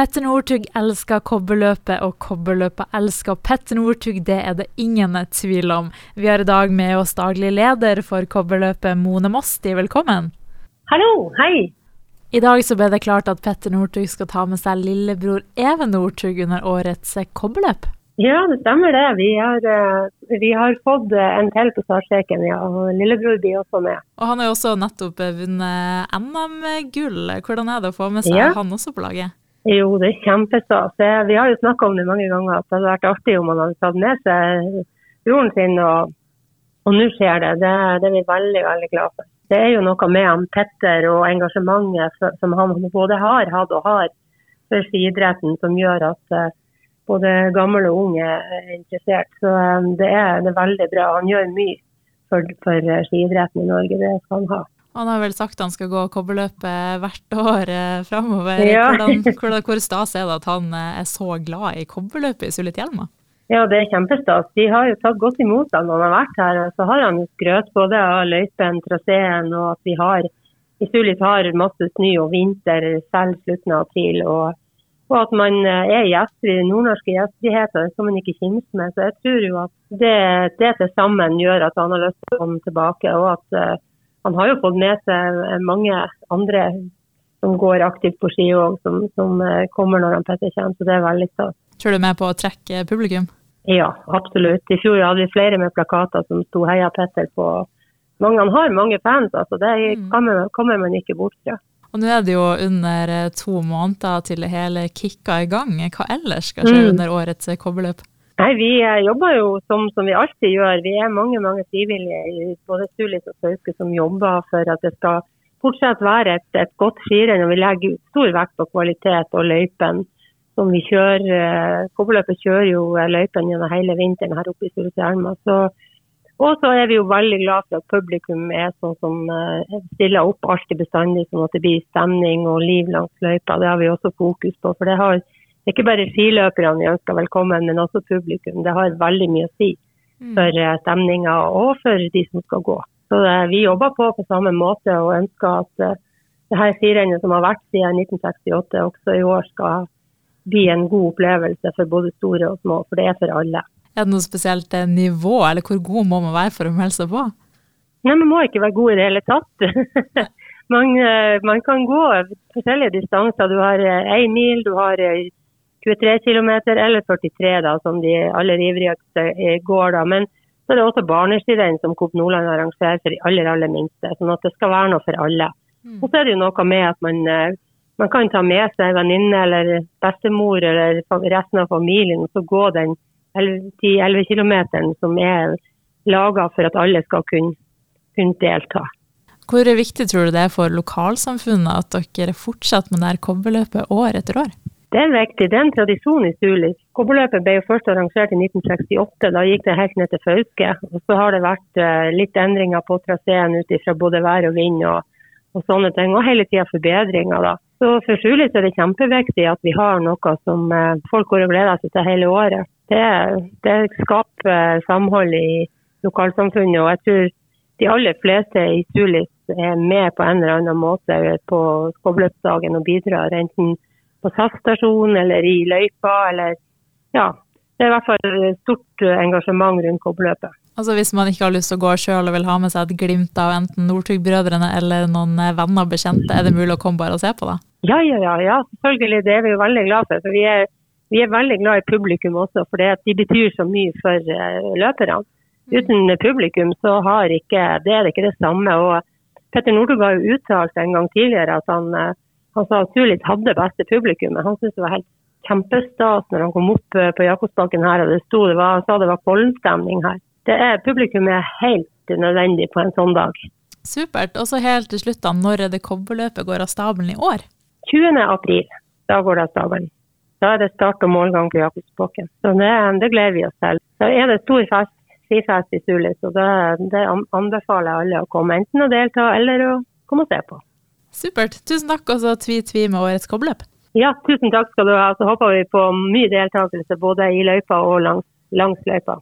Petter Northug elsker kobberløpet, og kobberløpet elsker Petter Northug. Det er det ingen tvil om. Vi har i dag med oss daglig leder for kobberløpet, Mone Mosti. Velkommen. Hallo, hei. I dag så ble det klart at Petter Northug skal ta med seg lillebror Even Northug under årets kobberløp. Ja, det stemmer det. Vi har, eh, vi har fått eh, en til på startstreken, ja. Og lillebror blir også med. Og han har jo også nettopp vunnet NM-gull. Hvordan er det å få med seg Ja. han også på laget? Jo, det er kjempestas. Vi har jo snakka om det mange ganger, at det hadde vært artig om han hadde tatt med seg broren sin, og, og nå skjer det. det. Det er vi veldig, veldig glad for. Det er jo noe med han Petter og engasjementet som han både har hatt og har for skiidretten, som gjør at eh, både gamle og unge er interessert. Så eh, det er, det er veldig bra. Han gjør mye for, for eh, skiidretten i Norge, det skal han ha. Han har vel sagt han skal gå kobberløpet hvert år eh, framover. Ja. Hvor stas er det at han eh, er så glad i kobberløpet i Sulitjelma? Ja, det er kjempestas. De har jo tatt godt imot ham når han har vært her. Så har han jo skrøt både av løypen, traseen og at vi har i Sulit har masse snø og vinter selv slutten av april. Og, og at man eh, er gjestfri. Nordnorske gjestfriheter skal man ikke kimse med. Så jeg tror jo at det, det til sammen gjør at han har lyst til å komme tilbake. Og at eh, han har jo fått med seg eh, mange andre som går aktivt på ski òg, som, som eh, kommer når han Petter kommer. Så det er veldig stas. Tror du med på å trekke publikum? Ja, absolutt. I fjor hadde vi flere med plakater som sto 'Heia Petter' på. Mange, han har mange fans, altså. Det Mm. kommer, kommer man ikke bort fra. Og nå er det jo under eh, to måneder til det hele kicker i gang. Hva ellers skal skje Mm. under årets kobberløp? Nei, Vi eh, jobber jo som, som vi alltid gjør. Vi er mange mange frivillige i både Sulis og Sauke som jobber for at det skal fortsatt være et, et godt skirenn. Vi legger stor vekt på kvalitet og løypen som vi kjører. eh, Kobberløpet kjører jo eh, løypen gjennom hele vinteren her oppe i Sulitjelma. Og så er vi jo veldig glad for at publikum er sånn som stiller opp alltid bestandig, sånn at det blir stemning og liv langs løypa. Det har vi også fokus på. For det, har, ikke bare skiløperne vi ønsker velkommen, men også publikum. Det har veldig mye å si for eh, stemninga og for de som skal gå. Så eh, vi jobber på på samme måte og ønsker at eh, det her skirennet som har vært siden 1968, også i år skal bli en god opplevelse for både store og små, for det er for alle. Er det noe spesielt nivå, eller hvor god må man være for å melde seg på? Nei, Man må ikke være god i det hele tatt. man, man kan gå forskjellige distanser. Du har én mil, du har 23 km eller 43, da, som de aller ivrigste eh, går. da. Men så er det også barneskirenn som Coop Nordland arrangerer for de aller aller minste. sånn at det skal være noe for alle. Og så er det jo noe med at man, eh, man kan ta med seg venninne eller bestemor eller resten av familien og så gå den 10-11 km som er laga for at alle skal kunne, kunne delta. Hvor viktig tror du det er for lokalsamfunnet at dere fortsetter med det her kobberløpet år etter år? Det er viktig. Det er en tradisjon i Sulis. Kobberløpet ble jo først arrangert i 1968. Da gikk det helt ned til Fauske. Og så har det vært eh, litt endringer på traseen ut ifra både vær og vind og, og sånne ting. Og hele tida forbedringer, da. Så for Sulis er det kjempeviktig at vi har noe som eh, folk går og gleder seg til hele året. Det, det skaper eh, samhold i lokalsamfunnet. Og jeg tror de aller fleste i Sulis er med på en eller annen måte på skobbløpsdagen og bidrar. enten på SAS-stasjon eller i løypa, eller ja. Det er i hvert fall stort eh, engasjement rundt kobberløpet. Altså Hvis man ikke har lyst til å gå sjøl og vil ha med seg et glimt av enten Northug-brødrene eller noen eh, venner og bekjente, er det mulig å komme bare og se på, da? Ja, ja, ja, ja, selvfølgelig. Det er vi jo veldig glad for. for vi er, vi er veldig glad i publikum også, for de betyr så mye for uh, løperne. Uten publikum så har ikke, det er det ikke det samme. og Petter Northug har jo uttalt en gang tidligere at han, eh, han sa at Tulit hadde beste publikummet. Han syntes det var helt kjempestas når han kom opp eh, på Jakobsbakken her og det sto, det var, han sa det var pollenstemning her. Det er, publikum er helt nødvendig på en sånn dag. Supert. Og så helt til slutt, da, når er det kobberløpet går av stabelen i år? 20. april, da går det av stabelen. Da er det start og målgang på Jakobsbakken. Så det, det gleder vi oss til. Da er det stor fest, skifest i Sulis, og det, det anbefaler jeg alle å komme. Enten å delta eller å komme og se på. Supert. Tusen takk, og så tvi-tvi med årets kobbeløp. Ja, tusen takk skal du ha. Så håper vi på mye deltakelse både i løypa og langs, langs løypa.